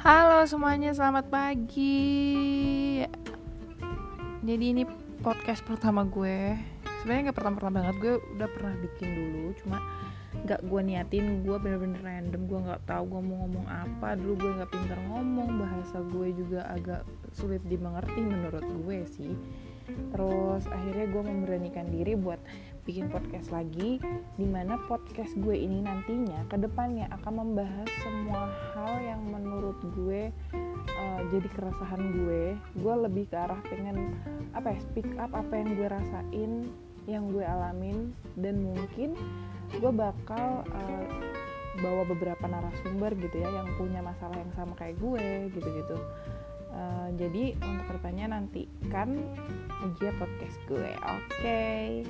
Halo semuanya, selamat pagi. Jadi ini podcast pertama gue. Sebenarnya nggak pertama-pertama banget, gue udah pernah bikin dulu, cuma nggak gue niatin, gue bener-bener random, gue nggak tahu gue mau ngomong apa. Dulu gue nggak pintar ngomong, bahasa gue juga agak sulit dimengerti menurut gue sih terus akhirnya gue memberanikan diri buat bikin podcast lagi di mana podcast gue ini nantinya ke depannya akan membahas semua hal yang menurut gue uh, jadi keresahan gue gue lebih ke arah pengen apa ya speak up apa yang gue rasain yang gue alamin dan mungkin gue bakal uh, bawa beberapa narasumber gitu ya yang punya masalah yang sama kayak gue gitu-gitu uh, jadi untuk ke depannya nantikan aja podcast gue oke okay.